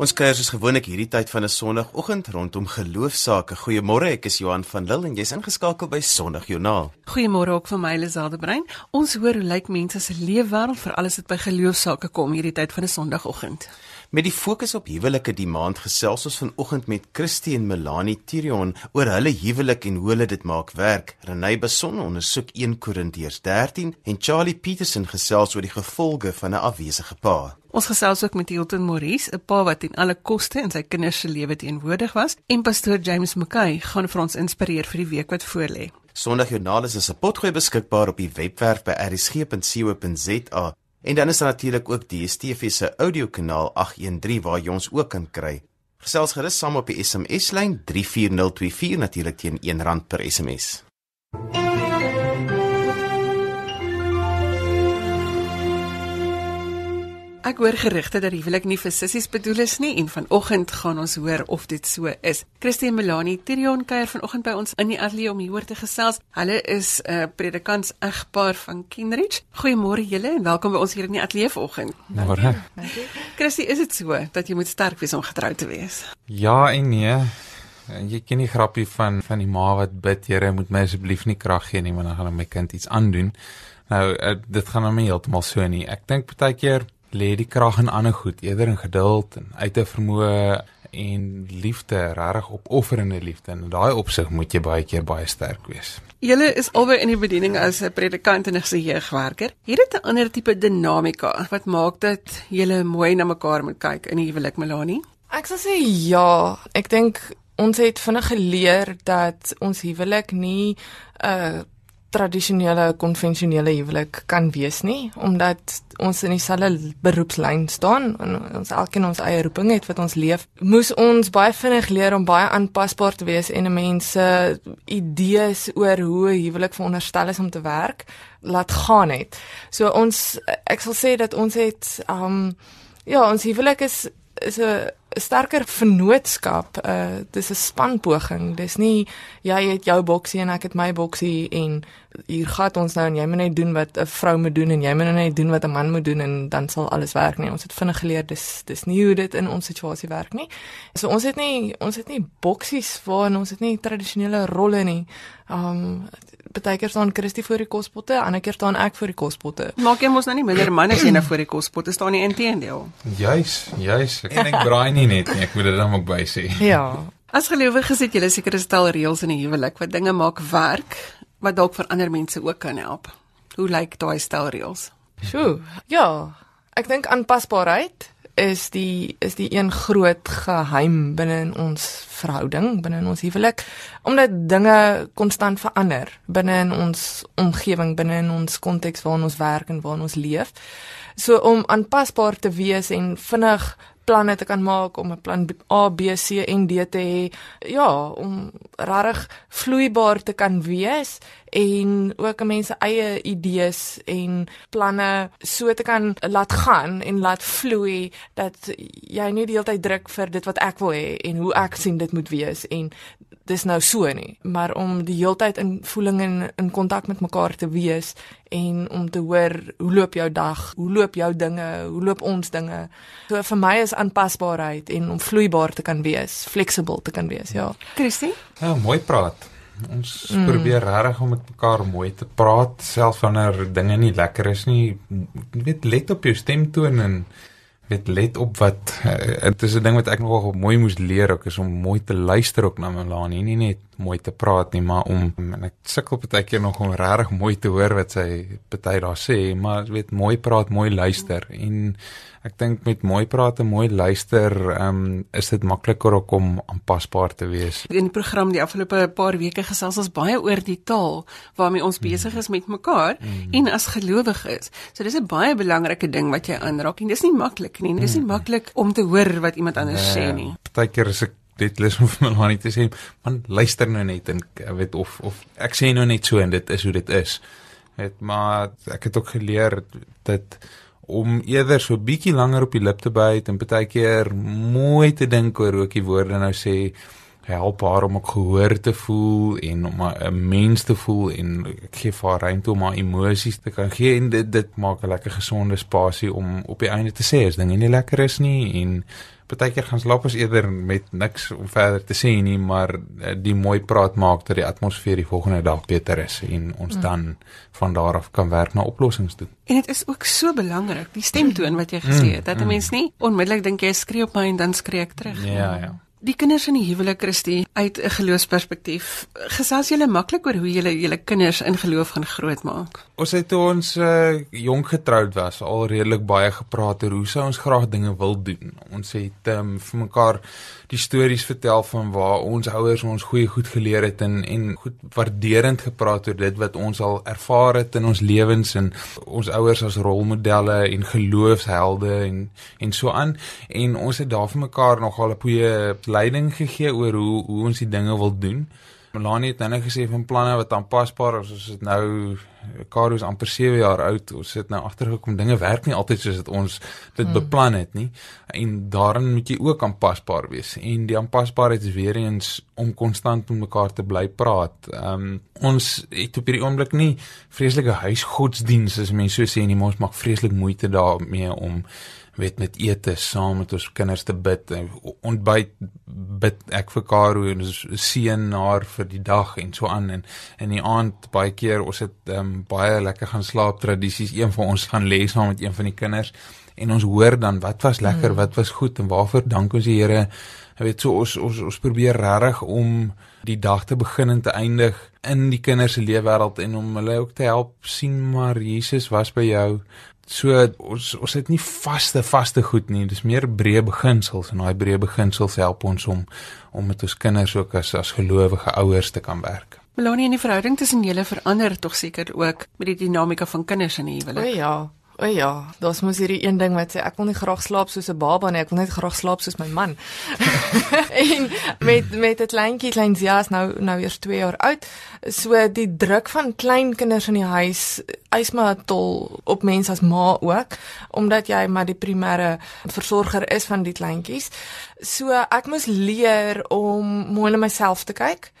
Ons kuier soos gewoonlik hierdie tyd van 'n Sondagoggend rondom geloofsaake. Goeiemôre, ek is Johan van Lille en jy's ingeskakel by Sondagjoernaal. Goeiemôre ook van my Liselde Brein. Ons hoor hoe lyk mense se leefwêreld vir alles wat by geloofsaake kom hierdie tyd van 'n Sondagoggend. Met die fokus op huwelike die maand gesels ons vanoggend met Christie en Melanie Tirion oor hulle huwelik en hoe hulle dit maak werk. Renay Beson ondersoek 1 Korintiërs 13 en Charlie Petersen gesels oor die gevolge van 'n afwesige pa. Ons gesels ook met Hilton Maurice, 'n pa wat ten alle koste in sy kinders se lewe teenwoordig was, en pastoor James McKay gaan vir ons inspireer vir die week wat voorlê. Sondagjoernaal is 'n potgooi beskikbaar op die webwerf by rsg.co.za en dan is daar natuurlik ook die DStv se audiokanaal 813 waar jy ons ook kan kry. Gesels gerus saam op die SMS lyn 34024 natuurlik teen R1 per SMS. Ek hoor gerugte dat die huwelik nie vir sissies bedoel is nie en vanoggend gaan ons hoor of dit so is. Christine Melanie Tirion kuier vanoggend by ons in die ateljee om hieroor te gesels. Hulle is 'n uh, predikants egpaar van Kenridge. Goeiemôre julle en welkom by ons hier in die ateljee vanoggend. Môre. Christie, is dit so dat jy moet sterk wees om getrou te wees? Ja en nee. Jy ken die grappie van van die ma wat bid, Here, moet my asseblief nie krag gee nie, want dan gaan my kind iets aandoen. Nou, uh, dit gaan nou nie heeltemal so nie. Ek dink baie keer lê die krag in ander goed, eerder in geduld en uit te vermoë en liefde, regtig opofferende liefde. En in daai opsig moet jy baie keer baie sterk wees. Julle is albei in die bediening as 'n predikant en 'n jeugwerker. Het dit 'n ander tipe dinamika wat maak dat julle mooi na mekaar moet kyk in die huwelik, Melanie? Ek sal sê ja. Ek dink ons het vinnig geleer dat ons huwelik nie 'n uh, tradisionele konvensionele huwelik kan wees nie omdat ons in dieselfde beroepslyn staan en ons elkeen ons eie roeping het wat ons leef moes ons baie vinnig leer om baie aanpasbaar te wees en mense idees oor hoe 'n huwelik veronderstel is om te werk laat gaan het. So ons ek sal sê dat ons het um ja ons huwelik is is 'n sterker vennootskap. Uh dis 'n spanpoging. Dis nie jy het jou boksie en ek het my boksie en hier gaan ons nou en jy moet net doen wat 'n vrou moet doen en jy moet net doen wat 'n man moet doen en dan sal alles werk nie. Ons het vinnig geleer dis dis nie hoe dit in ons situasie werk nie. So ons het nie ons het nie boksies waar ons het nie tradisionele rolle nie. Um baie keer staan Christie voor die kospotte, ander keer staan ek voor die kospotte. Maak jy mos nou nie minder man as jy nou voor die kospotte staan nie inteendeel. Juis, juis. Ek dink braai nie net nie, ek moet dit dan ook by sê. Ja. As gelowiges het julle seker 'n stel reëls in die huwelik wat dinge maak werk wat dalk vir ander mense ook kan help. Hoe lyk daai stel reëls? Sjoe. Ja. Ek dink aanpasbaarheid is die is die een groot geheim binne in ons verhouding, binne in ons huwelik, omdat dinge konstant verander binne in ons omgewing, binne in ons konteks waarin ons werk en waarin ons leef. So om aanpasbaar te wees en vinnig planne te kan maak om 'n plan A, B, C en D te hê. Ja, om regtig vloeibaar te kan wees en ook mense eie idees en planne so te kan laat gaan en laat vloei dat jy nie die hele tyd druk vir dit wat ek wil hê en hoe ek sien dit moet wees en dis nou so nie, maar om die heeltyd in voeling en in kontak met mekaar te wees en om te hoor hoe loop jou dag, hoe loop jou dinge, hoe loop ons dinge. So vir my is aanpasbaarheid en om vloeibaar te kan wees, flexible te kan wees, ja. Christie? Ja, mooi praat. Ons mm. probeer regtig om met mekaar mooi te praat, selfs wanneer dinge nie lekker is nie. Jy weet, let op jou stemtoon en weet let op wat eh, dit is 'n ding wat ek nogal mooi moes leer ook is om mooi te luister ook na Melanie. Nie net mooi te praat nie maar om en ek sukkel baie keer nog om regtig mooi te hoor wat sy baie daar sê maar weet mooi praat mooi luister. En ek dink met mooi praat en mooi luister um, is dit makliker om aanpasbaar te wees. In die program die afgelope paar weke gesels ons baie oor die taal waarmee ons besig is met mekaar mm. en as gelowiges. So dis 'n baie belangrike ding wat jy aanraak en dis nie maklik nie. Dis nie mm. maklik om te hoor wat iemand anders nee, sê nie. Partykeer is ek dit lus om vir my te sê, man luister nou net en weet of of ek sê nou net so en dit is hoe dit is. Weet maar ek het ook geleer dat om eerder so bietjie langer op die lip te byt en baie keer mooi te dink oor hoe ek die woorde nou sê help haar om ook gehoor te voel en om 'n mens te voel en ek gee vir haar ruimte om haar emosies te kan gee en dit dit maak 'n lekker gesonde spasie om op die einde te sê as dinge nie lekker is nie en partykeer gaan slaap ons eerder met niks om verder te sê nie, maar uh, die mooi praat maak dat die atmosfeer die volgende dag beter is en ons mm. dan van daar af kan werk na oplossings toe. En dit is ook so belangrik, die stemtoon wat jy gesê het, mm. dat 'n mens nie onmiddellik dink jy skree op my en dan skree ek terug. Ja, ja. Die kinders in die huwelik Christie uit 'n geloofsperspektief. Gesels julle maklik oor hoe julle julle kinders in geloof gaan grootmaak? Ons het toe ons uh, jonk getroud was al redelik baie gepraat oor hoe sou ons graag dinge wil doen. Ons het um, vir mekaar die stories vertel van waar ons ouers ons goeie goed geleer het en en goed waarderend gepraat oor dit wat ons al ervaar het in ons lewens en ons ouers as rolmodelle en geloofshelde en en so aan en ons het daar vir mekaar nogal 'n goeie leiding gegee oor hoe hoe ons die dinge wil doen. Melanie het nou gesê van planne wat aanpasbaar is. Ons is nou Karo is amper 7 jaar oud. Ons sit nou agtergekom dinge werk nie altyd soos dit ons dit hmm. beplan het nie. En daarin moet jy ook aanpasbaar wees. En die aanpasbaarheid is weer eens om konstant met mekaar te bly praat. Ehm um, ons het op hierdie oomblik nie vreeslike huisgodsdiens as mense so sê nie, maar ons maak vreeslik moeite daarmee om weet met ete saam met ons kinders te bid en ontbyt bid ek vir Karo en ons seën haar vir die dag en so aan. En in die aand baie keer ons het um, baie lekker gaan slaap tradisies een van ons gaan lê saam met een van die kinders en ons hoor dan wat was lekker mm. wat was goed en waarvoor dank ons die Here? Jy weet so ons ons ons probeer regtig om die dag te begin en te eindig in die kinders se lewe wêreld en om hulle ook te help sien maar Jesus was by jou So ons ons het nie vaste vaste goed nie. Dis meer breë beginsels en daai breë beginsels help ons om om met ons kinders ook as as gelowige ouers te kan werk. Melanie, en die verhouding tussen julle verander tog seker ook met die dinamika van kinders in die huwelik. O ja, O ja, daar's mos hierdie een ding wat sê ek wil nie graag slaap soos 'n baba nie, ek wil net graag slaap soos my man. en met met 'n kleintjie, klein Zia is nou nou eers 2 jaar oud. So die druk van klein kinders in die huis eis maar tol op mense as ma ook, omdat jy maar die primêre versorger is van die kleintjies. So ek moes leer om mooi na myself te kyk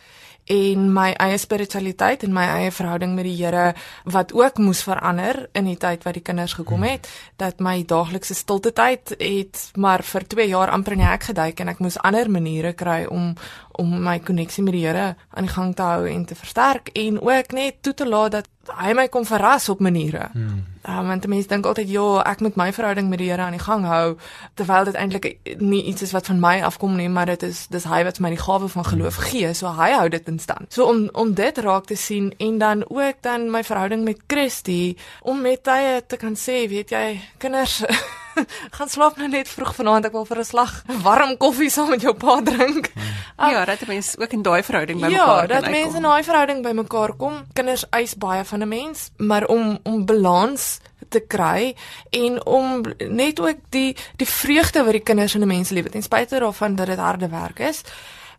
en my eie spiritualiteit en my eie verhouding met die Here wat ook moes verander in die tyd wat die kinders gekom het dat my daaglikse stilte tyd het maar vir 2 jaar amper in die hek geduik en ek moes ander maniere kry om om my koneksie met die Here aan die gang te hou en te versterk en ook net toe te laat dat hy my kom verras op maniere. Hmm. Um, want mense dink altyd ja, ek moet my verhouding met die Here aan die gang hou terwyl dit eintlik nie iets is wat van my afkom nie, maar dit is dis hy wat my die gawe van geloof hmm. gee, so hy hou dit in stand. So om om dit raak te sien en dan ook dan my verhouding met Christus om met tye te kan sê, weet jy, kinders gaan slaap nou net vroeg vanaand ek wil vir 'n slag warm koffie saam met jou pa drink. Hmm. Ah, ja, dat mense ook in daai verhouding by ja, mekaar kan. Ja, dat mense in daai verhouding by mekaar kom. Kinders eis baie van 'n mens, maar om om balans te kry en om net ook die die vreugde wat die kinders in 'n mens lewe ten spyte daarvan dat dit harde werk is.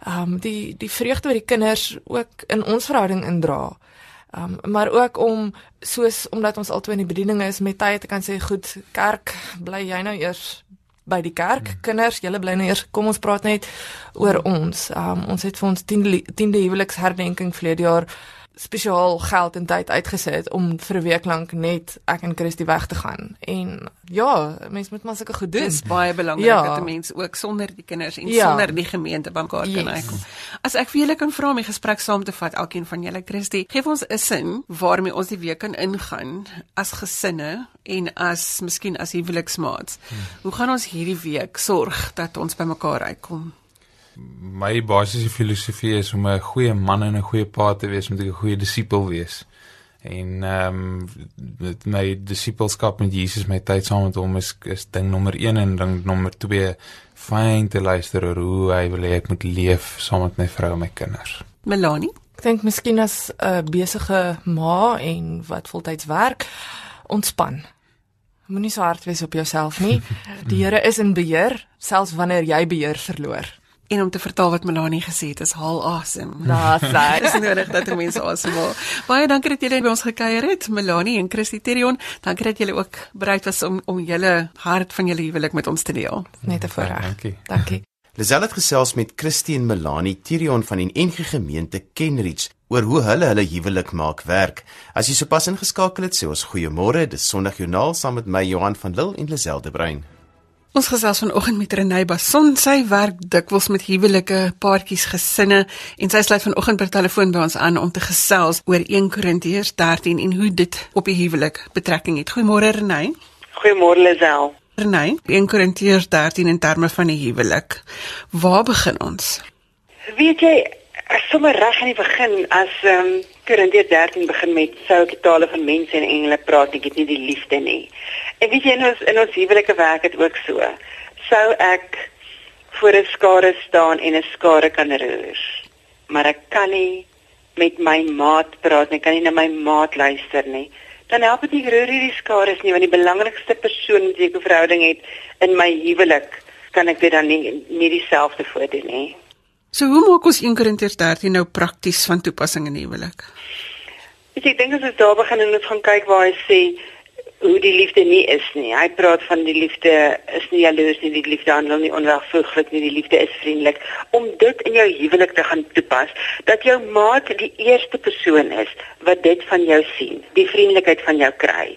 Ehm um, die die vreugde wat die kinders ook in ons verhouding indra. Um, maar ook om soos omdat ons altyd in die bediening is met tye te kan sê goed kerk bly jy nou eers by die kerk. Hmm. kinders julle bly nou eers. Kom ons praat net oor ons. Um, ons het vir ons 10de 10de huweliksherdenking vlede jaar spesiaal geld en tyd uitgesit om vir 'n week lank net ek en Christie weg te gaan. En ja, mense moet maar sulke goed doen. Dit is baie belangrik ja. dat 'n mens ook sonder die kinders en ja. sonder die gemeente bymekaar yes. kan uitkom. As ek vir julle kan vra om die gesprek saam te vat, elkeen van julle Christie, gee ons 'n sin waarmee ons die week kan ingaan as gesinne en as miskien as huweliksmaats. Hmm. Hoe gaan ons hierdie week sorg dat ons bymekaar uitkom? My basiese filosofie is om 'n goeie man en 'n goeie pa te wees, moet ek 'n goeie disipel wees. En ehm um, met my disipelskap met Jesus, my tyd saam met hom is is ding nommer 1 en ding nommer 2 fyn te luister oor hoe hy wil hê ek moet leef saam met my vrou en my kinders. Melanie, ek dink miskien as 'n uh, besige ma en wat voltyds werk, ontspan. Moenie so hard wees op jouself nie. Die Here is in beheer, selfs wanneer jy beheer verloor en om te vertaal wat Melanie gesê het is haal asem. Daar's dit. Dis nodig dat mense asemhaal. Baie dankie dat julle by ons gekuier het, Melanie en Christy Terion. Dankie dat julle ook bereid was om om julle hart van julle huwelik met ons te deel. Net 'n voorreg. Dankie. Dankie. Lisel het gesels met Christy en Melanie Terion van die NG Gemeente Kenridge oor hoe hulle hulle huwelik maak werk. As jy sopas ingeskakel het, sê ons goeiemôre. Dis Sondagjoernaal saam met my Johan van Lille en Lisel de Bruin. Ons gesels vanoggend met Renée Bason. Sy werk dikwels met huwelike, paartjies, gesinne en sy sluit vanoggend per telefoon by ons aan om te gesels oor 1 Korintiërs 13 en hoe dit op die huwelik betrekking het. Goeiemôre Renée. Goeiemôre Lisel. Renée, 1 Korintiërs 13 in terme van die huwelik. Waar begin ons? Weet jy, sommer reg aan die begin as ehm um, Korintiërs 13 begin met sou ek tale van mense en engele praat, ek het nie die liefde nie. En weet jy in ons in ons huwelike werk het ook so. Sou ek voor 'n skare staan en 'n skare kan roer, maar ek kan nie met my maat praat nie, kan nie na my maat luister nie. Dan help dit nie roer hierdie skare nie, want die belangrikste persoon met wie ek 'n verhouding het in my huwelik, kan ek dit dan nie nie dieselfde voordoen nie. So hoe maak ons 1 Korintiërs 13 nou prakties van toepassing in die huwelik? Ek dink as ons daar begin en ons gaan kyk waar hy sê hoe die liefde nie is nie. Hy praat van die liefde is nie jaloers nie, die liefde handel nie onregverdig nie, die liefde is vriendelik. Om dit in jou huwelik te gaan toepas, dat jou maat die eerste persoon is wat dit van jou sien, die vriendelikheid van jou kry,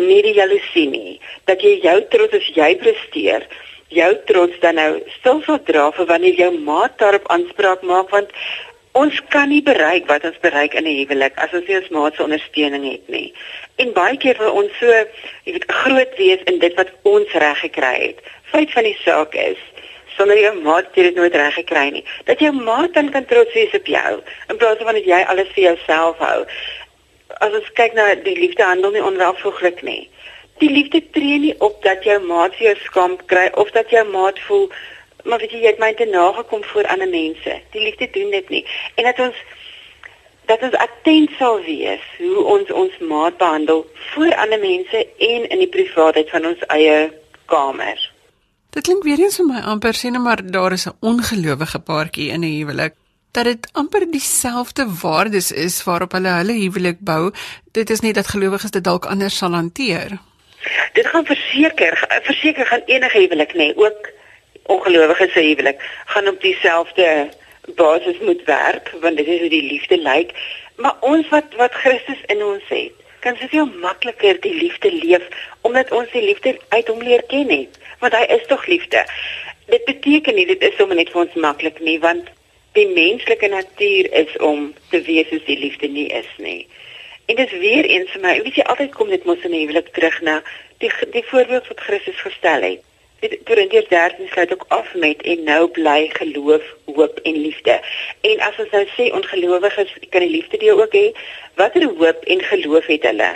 nie die jaloesie nie. Dat jy jou trots as jy presteer, jou trots dan nou stil sal dra vir wanneer jou maat daarop aanspraak maak want ons kan nie bereik wat ons bereik in 'n huwelik as ons nie ons maat se ondersteuning het nie. En baie keer wil ons so, jy weet, groot wees in dit wat ons reg gekry het. Feit van die saak is sonder jou maat jy dit nooit reg gekry nie. Dat jou maat dan kan trots wees op jou in plaas van dat jy alles vir jouself hou. As ons kyk na die liefde handel nie onwelvoeglik nie. Die liefde tree nie op dat jou maat vir jou skamp kry of dat jou maat voel maar weet jy jy het my te nagekom voor ander mense. Die liefde doen dit nie. En dat ons dat ons attent sal wees hoe ons ons maat behandel voor ander mense en in die privaatheid van ons eie kamer. Dit klink weer eens vir my amper sê net maar daar is 'n ongelowige paartjie in 'n huwelik dat dit amper dieselfde waardes is waarop hulle hulle huwelik bou. Dit is net dat gelowiges dit dalk anders sal hanteer. Dit gaan verseker, verseker gaan enige huwelik nê, ook ongelowiges se huwelik gaan op dieselfde basis moet werk want dit is hoe die liefde lyk. Maar ons wat wat Christus in ons het kan soveel makliker die liefde leef omdat ons die liefde uit hom leer ken het want hy is tog liefde. Dit beteken nie dit is sommer net vir ons maklik nie want die menslike natuur is om te wees soos die liefde nie is nie. En dit is weer eens vir my weet jy altyd kom dit mos in die huwelik terug na die die voorbeeld wat Christus gestel het Korintiërs 13 sluit ook af met en nou bly geloof, hoop en liefde. En as ons nou sê ongelowiges kan die liefde deel ook hê, watter hoop en geloof het hulle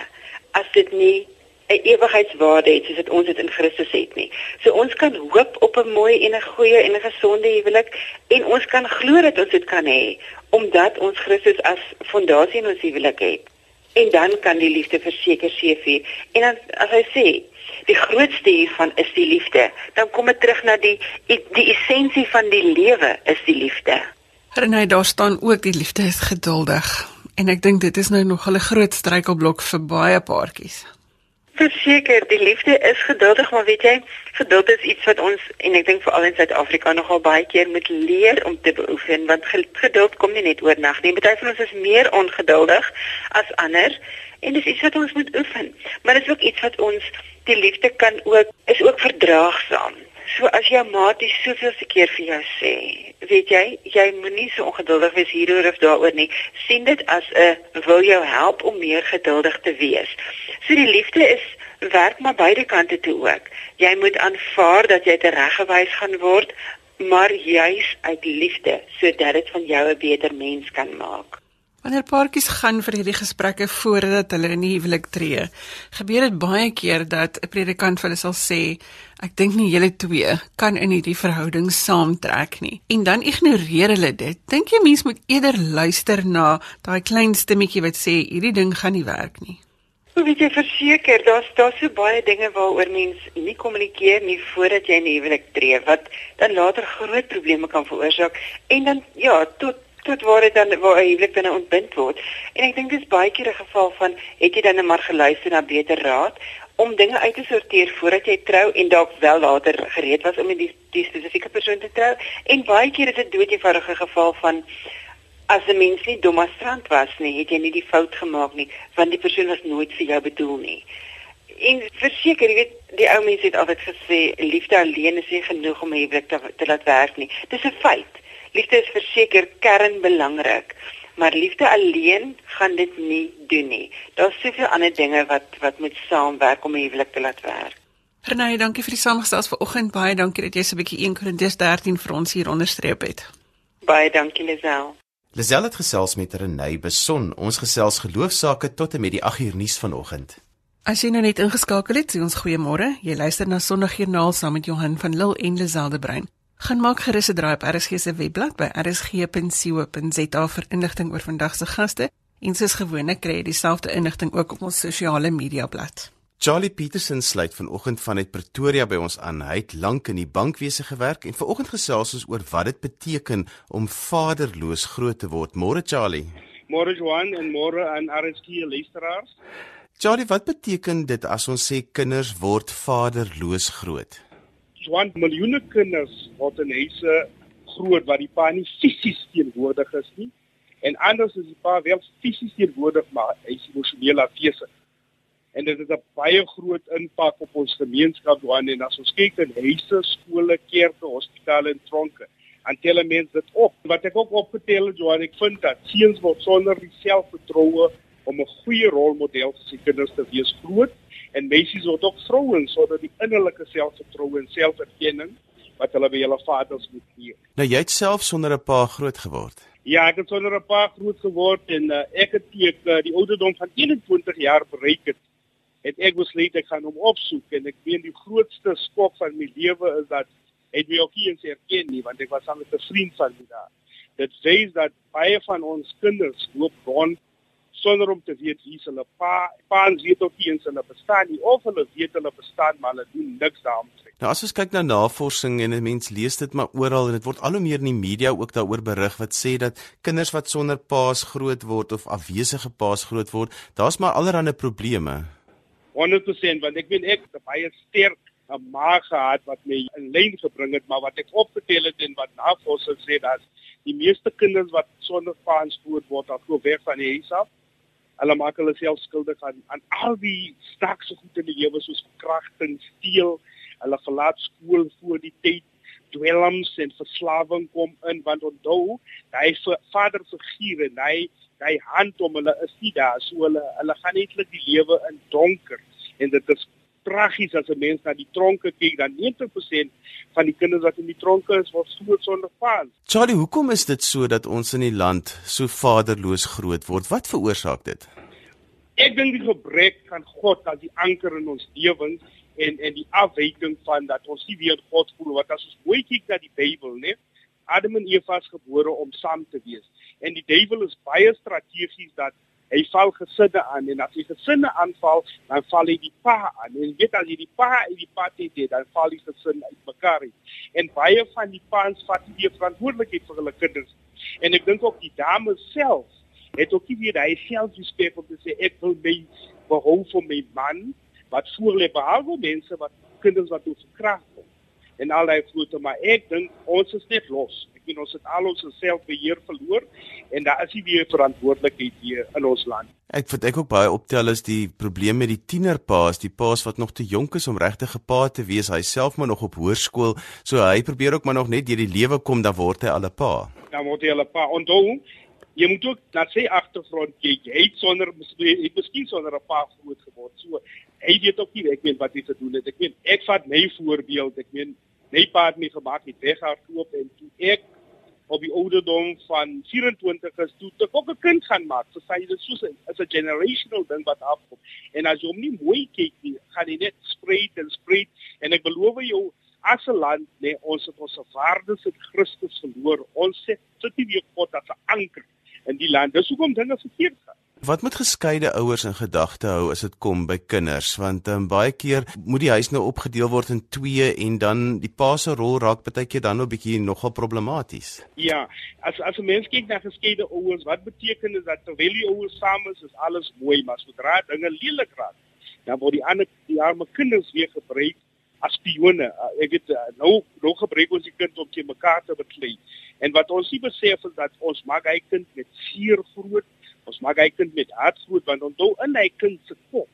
as dit nie 'n ewigheidswaarde het soos dit ons dit in Christus het nie. So ons kan hoop op 'n mooi en 'n goeie en 'n gesonde huwelik en ons kan glo dat ons dit kan hê omdat ons Christus as fondasie in ons huwelik het. En dan kan die liefde verseker seëvier. En dan as hy sê die grootste hiervan is die liefde. Dan kom dit terug na die die essensie van die lewe is die liefde. Renai, daar staan ook die liefde is geduldig. En ek dink dit is nou nog 'n groot struikelblok vir baie paartjies. Verseker, die liefde is geduldig, maar weet jy, geduld is iets wat ons en ek dink veral in Suid-Afrika nogal baie keer moet leer om te beoefen, want geduld kom nie net oornag nie. Party van ons is meer ongeduldig as ander en dis iets wat ons moet oefen. Maar dit is ook iets wat ons die liefde kan ook is ook verdraagsaam. So as jou maat die soveelste keer vir jou sê, weet jy, jy moenie so ongeduldig wees hieroor of daaroor nie. sien dit as 'n wil jou help om meer geduldig te wees. So die liefde is werk maar beide kante toe ook. Jy moet aanvaar dat jy tereggewys gaan word, maar juis uit liefde sodat dit van jou 'n beter mens kan maak. Wanneer paartjies gaan vir hierdie gesprekke voordat hulle in die huwelik tree, gebeur dit baie keer dat 'n predikant vir hulle sal sê, "Ek dink nie julle twee kan in hierdie verhouding saamtrek nie." En dan ignoreer hulle dit. Dink jy mens moet eerder luister na daai klein stemmetjie wat sê, "Hierdie ding gaan nie werk nie." Hoe weet jy verseker daar's daar so baie dinge waaroor mens nie kommunikeer nie voordat jy in die huwelik tree wat dan later groot probleme kan veroorsaak en dan ja, tot tot waar dit dan waar hy huwelik binne ontbind word. En ek dink dis baie keer 'n geval van het jy dan maar geluister na beter raad om dinge uit te sorteer voordat jy trou en dalk wel later gereed was om met die die spesifieke persoon te trou. En baie keer is dit doodjevoudige geval van as 'n mens nie dom as strand was nie, het jy nie die fout gemaak nie, want die persoon was nooit vir jou bedoel nie. En verseker, jy weet, die ou mense het altyd gesê liefde alleen is nie genoeg om 'n huwelik te, te laat werk nie. Dis 'n feit. Liefde is verseker kernbelangrik, maar liefde alleen gaan dit nie doen nie. Daar's soveel ander dinge wat wat moet saamwerk om 'n huwelik te laat werk. Renée, dankie vir die samestelling vanoggend. Baie dankie dat jy so 'n bietjie 1 Korintiërs 13 vir ons hier onderstreep het. Baie dankie Lisel. Lisel het gesels met Renée Beson. Ons gesels geloofsaake tot en met die 8 uur nuus vanoggend. As jy nou net ingeskakel het, sê ons goeiemôre. Jy luister na Sondagjoernaal saam met Johan van Lille en Liselde Brein. Gaan maak gerus 'n draai op RSG se webblad by rsg.co.za vir inligting oor vandag se gaste en soos gewoonlik kry jy dieselfde inligting ook op ons sosiale media blad. Charlie Petersen sluit vanoggend vanuit Pretoria by ons aan. Hy het lank in die bankwese gewerk en vanoggend gesels ons oor wat dit beteken om vaderloos groot te word. Môre Charlie. Môre Johan en môre aan RSG luisteraars. Charlie, wat beteken dit as ons sê kinders word vaderloos groot? Johan, miljoene kinders word in huise groot waar die pa nie fisies teenwoordig is nie en anders is die pa wel fisies teenwoordig maar hy is emosioneel afwesig. En dit het 'n baie groot impak op ons gemeenskap Johan en as ons kyk in huise, skole, kerke, hospitale en tronke en tel mense dit op. Wat ek ook opgetel het Johan, ek vind dat seuns word sonder selfvertroue om 'n goeie rolmodel vir sy kinders te wees groot en meisies word ook vrouens sodat die innerlike selfvertroue en selferkenning wat hulle by hulle vaders moet hê. Nou jy het self sonder 'n pa groot geword. Ja, ek het sonder 'n pa groot geword en uh, ek het teek uh, die ouderdom van 21 jaar bereik het. Het ek besluit ek gaan hom opsoek en ek weet die grootste skok van my lewe is dat het my ook nie eens herken nie want ek was saam met 'n vriend van my daar. Dit sê dat baie van ons kinders loop rond sonder om te weet wie hulle pa paans weet ook nie eens hulle bestaan nie of hulle weet hulle bestaan maar hulle doen niks daaroor. Nou as ons kyk na navorsing en 'n mens lees dit maar oral en dit word al hoe meer in die media ook daaroor berig wat sê dat kinders wat sonder paas groot word of afwesige paas groot word, daar's maar allerlei probleme. 100% want ek weet ek het baie sterk 'n ma gehad wat my in lyn gebring het, maar wat ek opgetel het en wat navorsing sê dat die meeste kinders wat sonder paas groot word, al gou weg van die huis af hulle maak hulle self skuldig aan aan al die stakse goed in die lewe soos verkrachting, steel, hulle verlaat skool voor die tyd, dwelms en verslawing kom in want onthou, vir vader figuur en hy hy hand om hulle is nie daar. So hulle hulle gaan netlik die lewe in donker en dit is tragies as 'n mens na die tronke kyk dan 90% van die kinders wat in die tronke is word groot sonder vader. Charlie, hoekom is dit so dat ons in die land so vaderloos groot word? Wat veroorsaak dit? Ek dink die gebrek van God as die anker in ons lewens en en die afwyking van dat ons nie weer God voel wat as ons mooi kyk na die Bybel, né? Adam en Eva is gebore om saam te wees. En die duiwel is baie strategies dat hy val gesinne aan en as hy gesinne aanval, dan val hy die pa aan. En weet as jy die pa en die pa het, dan val die gesin uitmekaar. En baie van die pa's vat nie verantwoordelikheid vir hulle kinders. En ek dink ook die dames self het ook nie weer hy self respek om te sê ek wil my behou vir my man wat voorlê behalwe mense wat kinders wat toe verkragt en al daai voete maar ek dink ons is net los en ons het al ons selfbeheer verloor en daar is nie weer verantwoordelikheid hier in ons land. Ek vind ek ook baie optel is die probleem met die tienerpaas, die paas wat nog te jonk is om regtig 'n pa te wees, hy self maar nog op hoërskool, so hy probeer ook maar nog net deur die lewe kom dan word hy al 'n pa. Dan word hy al 'n pa. Onthou, jy moet ook na sy agtergrond kyk. Hy het sonder hy het miskien sonder 'n pa groot geword. So hy weet ook nie ek weet wat hy gedoen het. Ek weet ek vat my voorbeeld. Ek weet my pa het my gemaak het weghardloop en toe ek op die ouderdom van 24 is toe te ook 'n kind gaan maak. So sê dit soos is 'n generational ding wat afkom. En as jy hom nie mooi kyk nie, gaan hy net spreek en spreek en ek beloof jou as 'n land lê nee, ons het ons waardes in Christus verloor. Ons sit sit nie weer God as 'n anker in die land. Dis hoekom dinge verkeerd gaan. Wat moet geskeide ouers in gedagte hou as dit kom by kinders want um, baie keer moet die huis nou opgedeel word in twee en dan die pa se rol raak baie keer dan nou 'n bietjie nogal problematies. Ja, as as 'n mens kyk na geskeide ouers, wat beteken dit dat terwyl die ouers saam is, is alles mooi, maar sodra dinge lelik raak, dan word die ander die arme kinders weer gebruik as spione. Uh, ek weet uh, nou nou gebruik ons die kind om te mekaar te beklei. En wat ons nie besef is dat ons maak hy kind met seer groot Ons maak hy kind met hart groot want onthou in hy kind se kop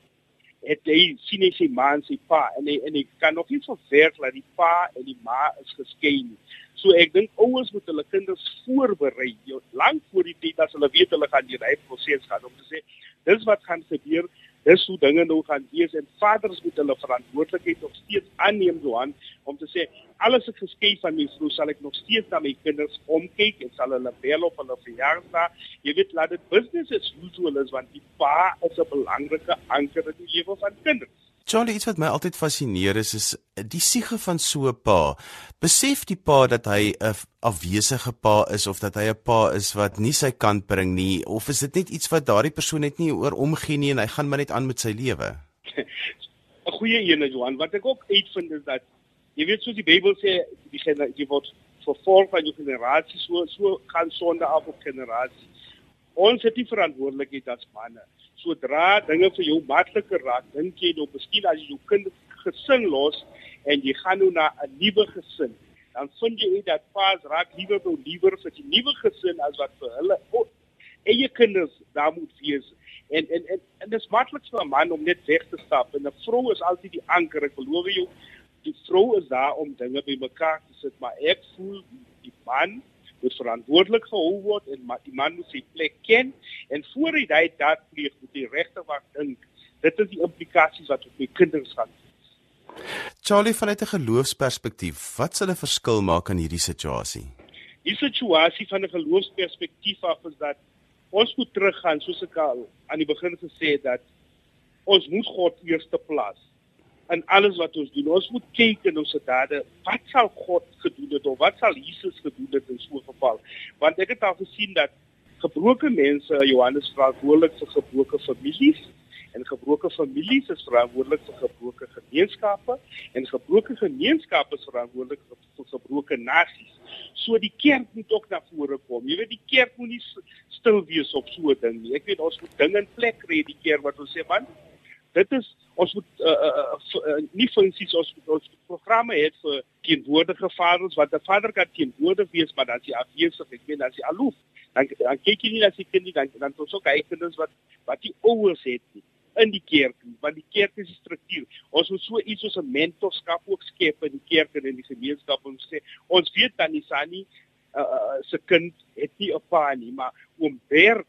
het hy sien hy sy ma en sy pa en hy en hy kan nog nie verwerk dat die pa en die ma is geskei nie. So ek dink ouers moet hulle kinders voorberei lank voor die tyd as hulle weet hulle gaan die reg proses gaan om te sê dis wat gaan gebeur dis hoe dinge nou gaan wees en vaders moet hulle verantwoordelikheid nog steeds aanneem Johan om te sê alles ek geskei van my vrou sal ek nog steeds na my kinders omkyk en sal hulle bel op hulle verjaarsdag. Jy weet laat dit business as usual is want die pa is 'n belangrike anker in die lewe van kinders Charlie, iets wat my altyd fascineer is is die siege van so 'n pa. Besef die pa dat hy 'n afwesige pa is of dat hy 'n pa is wat nie sy kant bring nie of is dit net iets wat daardie persoon net nie oor omgee nie en hy gaan maar net aan met sy lewe? 'n Goeie een, Johan. Wat ek ook uitvind is dat jy weet soos die Bybel sê, die generasie word vervolg van jou generasie so so gaan sonde af op generasie. Ons het die verantwoordelikheid as manne sodra dinge vir jou makliker raak, dink jy nou miskien as jy jou kind gesin los en jy gaan nou na 'n nuwe gesin, dan vind jy uit dat paas raak liewer nou liewer vir die nuwe gesin as wat vir hulle oh, eie kinders daar moet wees. En en en, en dit is maklik vir 'n man om net weg te stap en 'n vrou is altyd die anker. Ek beloof jou, die vrou is daar om dinge bymekaar te sit, maar ek voel die man moet verantwoordelik gehou word en maar die man moet sy plek ken. En voor hy dit daar pleeg moet hy regtig wat dink dit is die implikasies wat op my kinders gaan. Charlie vanuit 'n geloofsperspektief wat sal 'n verskil maak in hierdie situasie? Die situasie van 'n geloofsperspektief af is dat ons moet teruggaan soos ek al aan die begin gesê het dat ons moet God eerste plaas in alles wat ons doen. Ons moet kyk in ons dade, wat sal God gedoen het of wat sal Jesus gedoen het in so 'n geval? Want ek het al gesien dat gebroke mense, Johannes verantwoordelik vir gebroke families en gebroke families is verantwoordelik vir gebroke gemeenskappe en gebroke gemeenskappe is verantwoordelik vir gebroke nasies. So die kerk moet ook na vore kom. Jy weet die kerk moet nie stil wees op so 'n ding nie. Ek weet ons moet dinge in plek kry die keer wat ons sê man, dit is ons moet uh, uh, uh, nie funksies ons ons programme het vir teenwoordige vaders wat 'n vader kan teenwoordig wees maar dan sy afwesig ek meen as hy aloof dan dan kyk jy nie na sy kind nie dan dan ook kyk kinders wat wat die ouers het nie in die kerk want die kerk is 'n struktuur. Ons moet so iets soos 'n mentorskap ook skep in die kerk en in die gemeenskap om sê ons weet dan nie sani uh, uh, se kind het nie 'n pa nie maar oom Bert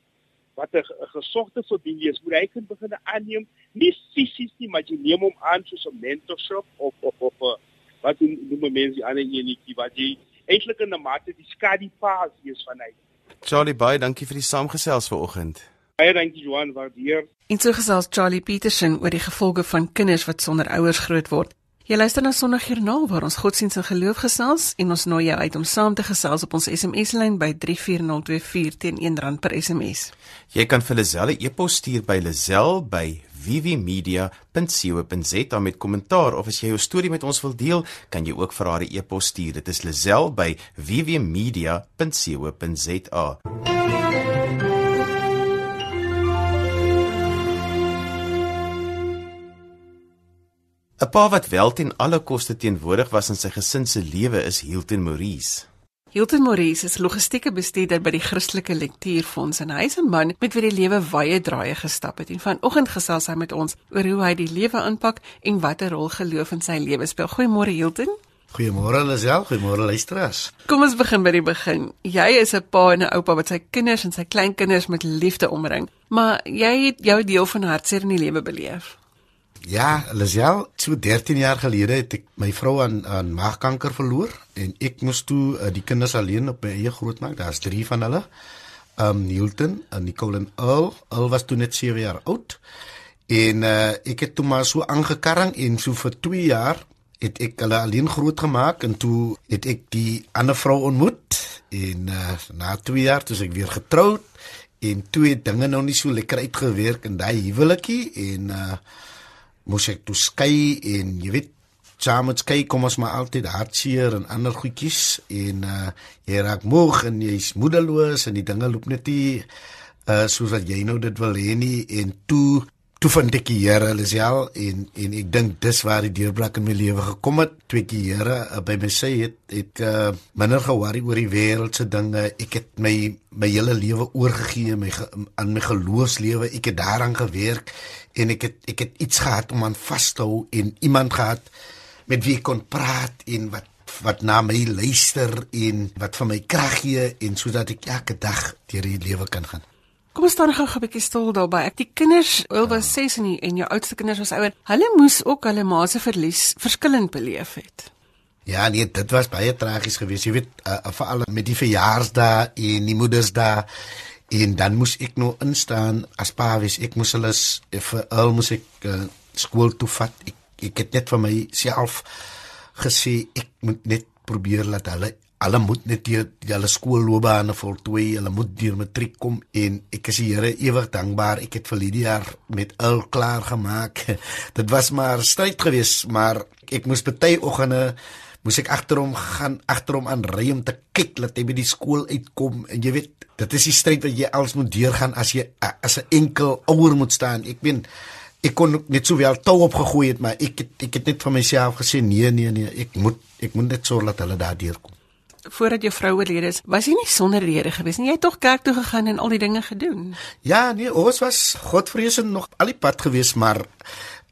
wat 'n gesogte familie is, moet hy kan begin aanneem nie fisies nie, maar jy neem hom aan soos 'n mentorship of of of uh, wat noem mense die ander enetjie wat jy eintlik in 'n mate die skadu paas is van hy. Charlie Bey, dankie vir die saamgesels vanoggend. Baie dankie Johan, waardeer. En so gesels Charlie Petersen oor die gevolge van kinders wat sonder ouers groot word. Jy luister na Sondagjoernaal waar ons godsdienst en geloof gesels en ons nooi jou uit om saam te gesels op ons SMS-lyn by 34024 teen R1 per SMS. Jy kan vir Lazelle e-pos stuur by lazel@vvmedia.co.za met kommentaar of as jy jou storie met ons wil deel, kan jy ook vir haar 'n e-pos stuur. Dit is lazel@vvmedia.co.za. 'n Pa wat wel ten alle koste teenwoordig was in sy gesin se lewe is Hilton Maurice. Hilton Maurice is logistieke bestuurder by die Christelike Lektuurfonds en hy is 'n man met wie die lewe wye draaie gestap het. En vanoggend gesels hy met ons oor hoe hy die lewe aanpak en watter rol geloof in sy lewe speel. Goeiemôre Hilton. Goeiemôre Lisel, goeiemôre luisteraars. Kom ons begin by die begin. Jy is 'n pa en 'n oupa wat sy kinders en sy kleinkinders met liefde omring, maar jy het jou deel van hartseer in die lewe beleef. Ja, Lisel, so 13 jaar gelede het ek my vrou aan aan maagkanker verloor en ek moes toe uh, die kinders alleen op my eie grootmaak. Daar's 3 van hulle. Um Hilton en Nicole en Earl. Earl was toe net 7 jaar oud. En uh, ek het toe maar so aangekarring en so vir 2 jaar het ek hulle alleen groot gemaak en toe het ek die ander vrou ontmoet en uh, na 2 jaar toe ek weer getroud en twee dinge nou nie so lekker uitgewerk in daai huwelikie en uh moes ek toe skei en jy weet saam met skei kom ons maar altyd hartseer en ander goedjies en uh jy raak moeg en jy's moedeloos en die dinge loop net nie uh soos wat jy nou dit wil hê nie. En toe toe vind ek die Here Lisiel en en ek dink dis waar die deurbraak in my lewe gekom het. Toe ek die Here uh, by my sê het ek uh, minder ge-worry oor die wêreldse dinge. Ek het my my hele lewe oorgegee my ge, aan my geloofslewe. Ek het daaraan gewerk en ek het ek het iets gehad om aan vas te hou en iemand gehad met wie ek kon praat en wat wat na my luister en wat vir my krag gee en sodat ek elke dag deur die lewe kan gaan Kom ons staan gou 'n bietjie stil daarby. Ek die kinders, hulle was 6 en die, en jou oudste kinders was ouer. Hulle moes ook hulle ma se verlies verskillend beleef het. Ja, nee, dit was baie tragies geweest. Jy weet, uh, veral met die verjaarsdae en die moedersdae en dan moes ek nou instaan as pa wees. Ek moes hulle vir al moes ek uh, skool toe vat. Ek ek het net vir myself gesê ek moet net probeer laat hulle Hulle moet net die hulle skoolloopbane voltooi, hulle moet deur matriek kom en ek is die Here ewig dankbaar. Ek het vir jaar met al klaar gemaak. Dit was maar stryd geweest, maar ek moes baie oggende moes ek agterom gaan, agterom aan ry om te kyk dat hy by die skool uitkom en jy weet, dit is die stryd wat jy als moet deurgaan as jy as 'n enkel ouer moet staan. Ek ben ek kon net sowel tou opgegooi het, maar ek het, ek het net vir myself gesê nee, nee, nee, ek moet ek moet net sorg dat hulle daar deurkom voordat jou vrou oorlede is, was jy nie sonder rede gewees nie. Jy het tog kerk toe gegaan en al die dinge gedoen. Ja, nee, ons was godvreesend nog al die pad gewees, maar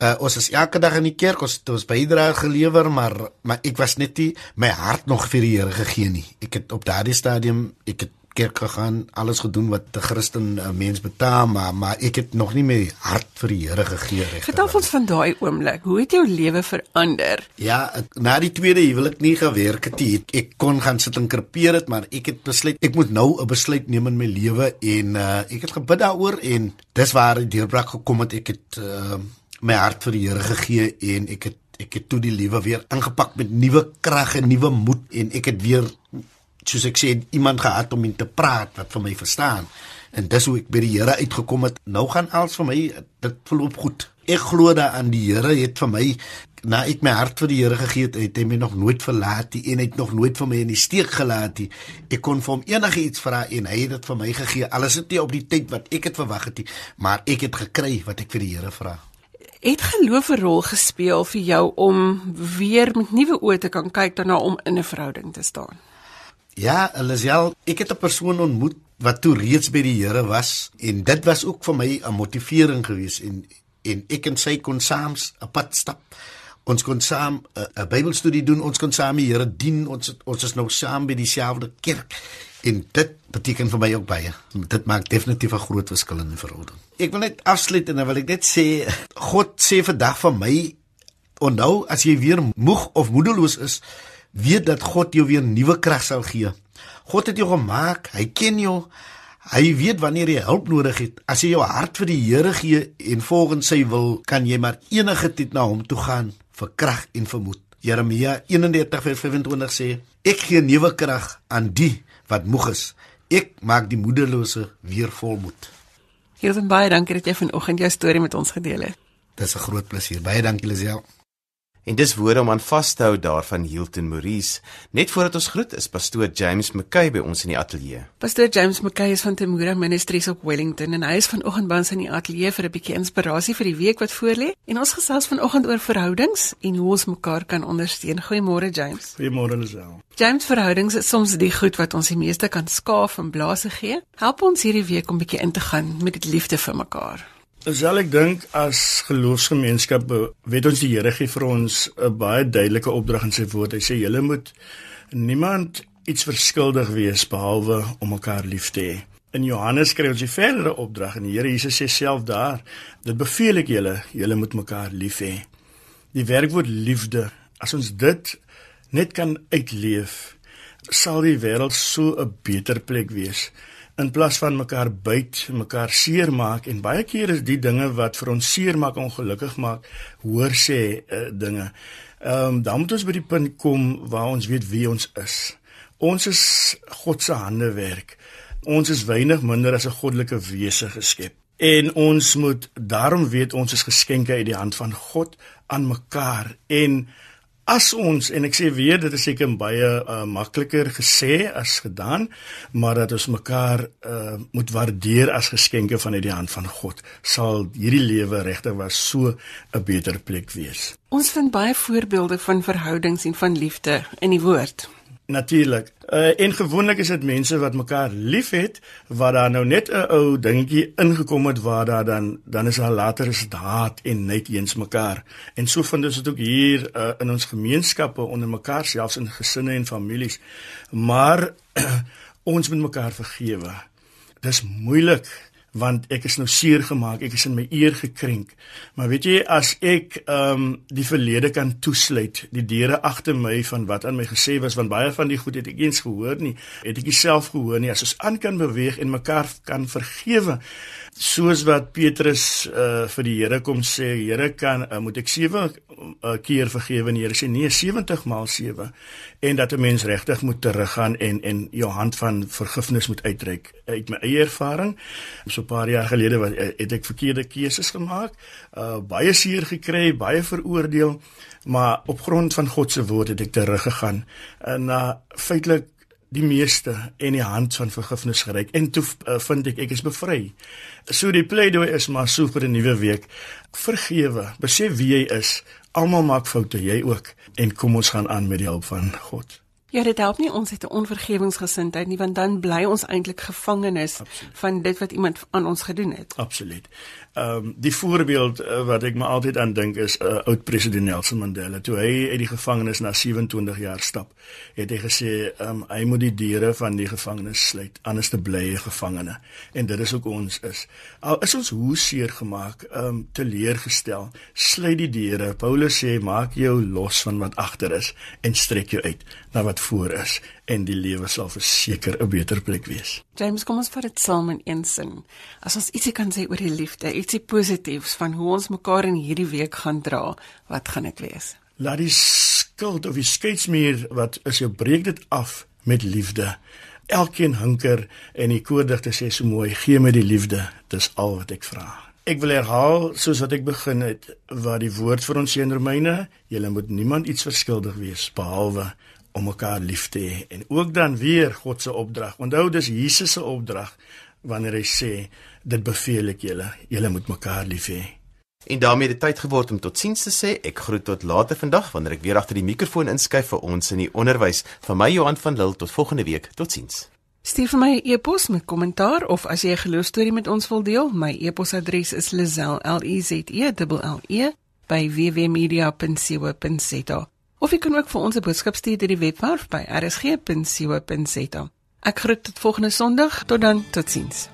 uh, ons is elke dag in die kerk, ons het ons bydrae gelewer, maar maar ek was net nie my hart nog vir die Here gegee nie. Ek het op daardie stadium, ek het kerk gegaan, alles gedoen wat 'n Christen uh, mens betaam, maar maar ek het nog nie my hart vir die Here gegee reg. Vertel ons van daai oomblik. Hoe het jou lewe verander? Ja, ek, na die tweede huwelik nie gewerk het nie. Ek, ek kon gaan sit en krepeer het, maar ek het besluit ek moet nou 'n besluit neem in my lewe en uh, ek het gebid daaroor en dis waar die deurbraak gekom het. Ek het uh, my hart vir die Here gegee en ek het ek het toe die lewe weer ingepak met nuwe krag en nuwe moed en ek het weer soos ek sê iemand gehad om in te praat wat vir my verstaan. En dis hoe ek by die Here uitgekom het. Nou gaan alles vir my dit verloop goed. Ek glo daaraan die Here het vir my na ek my hart vir die Here gegee het het hy my nog nooit verlaat nie en het nog nooit vir my in die steek gelaat nie. Ek kon vir hom enigiets vra en hy het dit vir my gegee. Alles het nie op die tyd wat ek het verwag het nie maar ek het gekry wat ek vir die Here vra. Het geloof 'n rol gespeel vir jou om weer met nuwe oë te kan kyk daarna om in 'n verhouding te staan? Ja, Elisel, ek het 'n persoon ontmoet wat toe reeds by die Here was en dit was ook vir my 'n motivering geweest en en ek en sy kon saam 'n pad stap. Ons kon saam 'n Bybelstudie doen, ons kon saam die Here dien. Ons ons is nou saam by dieselfde kerk en dit beteken vir my ook baie. Dit maak definitief 'n groot verskil in die verhouding. Ek wil net afsluit en dan wil ek net sê God sê vandag vir my onthou as jy weer moeg of moedeloos is, weet dat God jou weer nuwe krag sal gee. God het jou gemaak, hy ken jou. Hy weet wanneer jy hulp nodig het. As jy jou hart vir die Here gee en volgens sy wil, kan jy maar enige tyd na hom toe gaan vir krag en vermoed. Jeremia 31:25 sê: Ek gee nuwe krag aan die wat moeg is. Ek maak die moederlose weer volmoed. Hier van baie dankie dat jy vanoggend jou storie met ons gedeel het. Dis 'n groot plesier. Baie dankie Lisel. En dis woorde om aan vas te hou daarvan Hilton Maurice. Net voordat ons groet is pastoor James McKay by ons in die ateljee. Pastoor James McKay is van Temura Ministries op Wellington en hy is vanoggend by ons in die ateljee vir 'n bietjie inspirasie vir die week wat voorlê. En ons gesels vanoggend oor verhoudings en hoe ons mekaar kan ondersteun. Goeiemôre James. Goeiemôre Lisel. James, verhoudings is soms die goed wat ons die meeste kan skaaf en blaas gee. Help ons hierdie week om bietjie in te gaan met die liefde vir mekaar. Sal ek dink as geloofsgemeenskap weet ons die Here gee vir ons 'n baie duidelike opdrag in sy woord. Hy sê julle moet niemand iets verskuldig wees behalwe om mekaar lief te hê. In Johannes kry ons die verdere opdrag en die Here Jesus sê self daar, dit beveel ek julle, julle moet mekaar lief hê. Die werkwoord liefde, as ons dit net kan uitleef, sal die wêreld so 'n beter plek wees in plaas van mekaar byt, mekaar seermaak en baie keer is die dinge wat vir ons seermaak ongelukkig maak, hoor sê uh, dinge. Ehm um, dan moet ons by die punt kom waar ons weet wie ons is. Ons is God se handewerk. Ons is weinig minder as 'n goddelike wese geskep. En ons moet daarom weet ons is geskenke uit die hand van God aan mekaar en as ons en ek sê weer dit is seker baie uh, makliker gesê as gedaan, maar dat ons mekaar uh, moet waardeer as geskenke vanuit die hand van God, sal hierdie lewe regtig was so 'n beter plek wees. Ons vind baie voorbeelde van verhoudings en van liefde in die woord. Natuurlik. Uh, en gewoonlik is dit mense wat mekaar liefhet wat daar nou net 'n ou dingetjie ingekom het waar daar dan dan is daar later is dit haat en net eens mekaar. En so vind ons dit ook hier uh, in ons gemeenskappe onder mekaar selfs in gesinne en families. Maar ons moet mekaar vergewe. Dis moeilik want ek is nou seer gemaak, ek is in my eer gekrenk. Maar weet jy as ek ehm um, die verlede kan toesluit, die deure agter my van wat aan my gesê was, want baie van die goed het ek eens gehoor nie, het ek self gehoor nie. As ons aan kan beweeg en mekaar kan vergewe, soos wat Petrus uh, vir die Here kom sê, Here kan uh, moet ek 7 uh, keer vergewe? En die Here sê nee 70 maal 7 en dat 'n mens regtig moet teruggaan en en jou hand van vergifnis moet uitreik. Uit my eie ervaring so 'n paar jaar gelede wat uh, het ek verkeerde keuses gemaak uh, baie seer gekry baie veroordeel maar op grond van God se woord het ek teruggegaan. En uh, feitelik die meeste en die hand van vergifnis gereik en toe uh, vind ek ek is bevry. So die pleidooi is maar so vir 'n nuwe week. Vergewe, besef wie jy is. Almal maak foute, jy ook en kom ons gaan aan met die hulp van God. Ja, dit help nie ons het 'n onvergewingsgesindheid nie want dan bly ons eintlik gevangenes Absoluut. van dit wat iemand aan ons gedoen het. Absoluut. Ehm um, die voorbeeld uh, wat ek maar altyd aan dink is uh, oud president Nelson Mandela toe hy uit die gevangenis na 27 jaar stap, het hy gesê ehm um, hy moet die deure van die gevangenis sluit anders te bly 'n gevangene. En dit is ook ons is. Al is ons hoe seer gemaak, ehm um, teleurgestel, sluit die deure. Paulus sê maak jou los van wat agter is en strek jou uit na wat voor is en die lewe sal verseker 'n beter plek wees. James, kom ons vat dit saam in een sin. As ons ietsie kan sê oor die liefde, ietsie positiefs van hoe ons mekaar in hierdie week gaan dra, wat gaan dit wees? Laat die skuld of die skeidsmuur wat is jou breek dit af met liefde. Elkeen hunker en die koordigte sê so mooi, gee my die liefde, dis al wat ek vra. Ek wil herhaal soos wat ek begin het, wat die woord vir ons sê in Romeine, jy moet niemand iets verskuldig wees behalwe om mekaar lief te hê en ook dan weer God se opdrag. Onthou dis Jesus se opdrag wanneer hy sê dit beveel ek julle, julle moet mekaar lief hê. En daarmee het dit tyd geword om totsiens te sê. Ek groet tot later vandag wanneer ek weer agter die mikrofoon inskuif vir ons in die onderwys. Van my Johan van Lille tot volgende week. Totsiens. Stuur vir my 'n e e-pos met kommentaar of as jy 'n geloostorie met ons wil deel, my e-posadres is lazel.le.e by www.media.co.za. Of jy kan ook vir ons 'n boodskap stuur deur die webwerf by rsg.co.za. Ek groet tot volgende Sondag. Tot dan. Totsiens.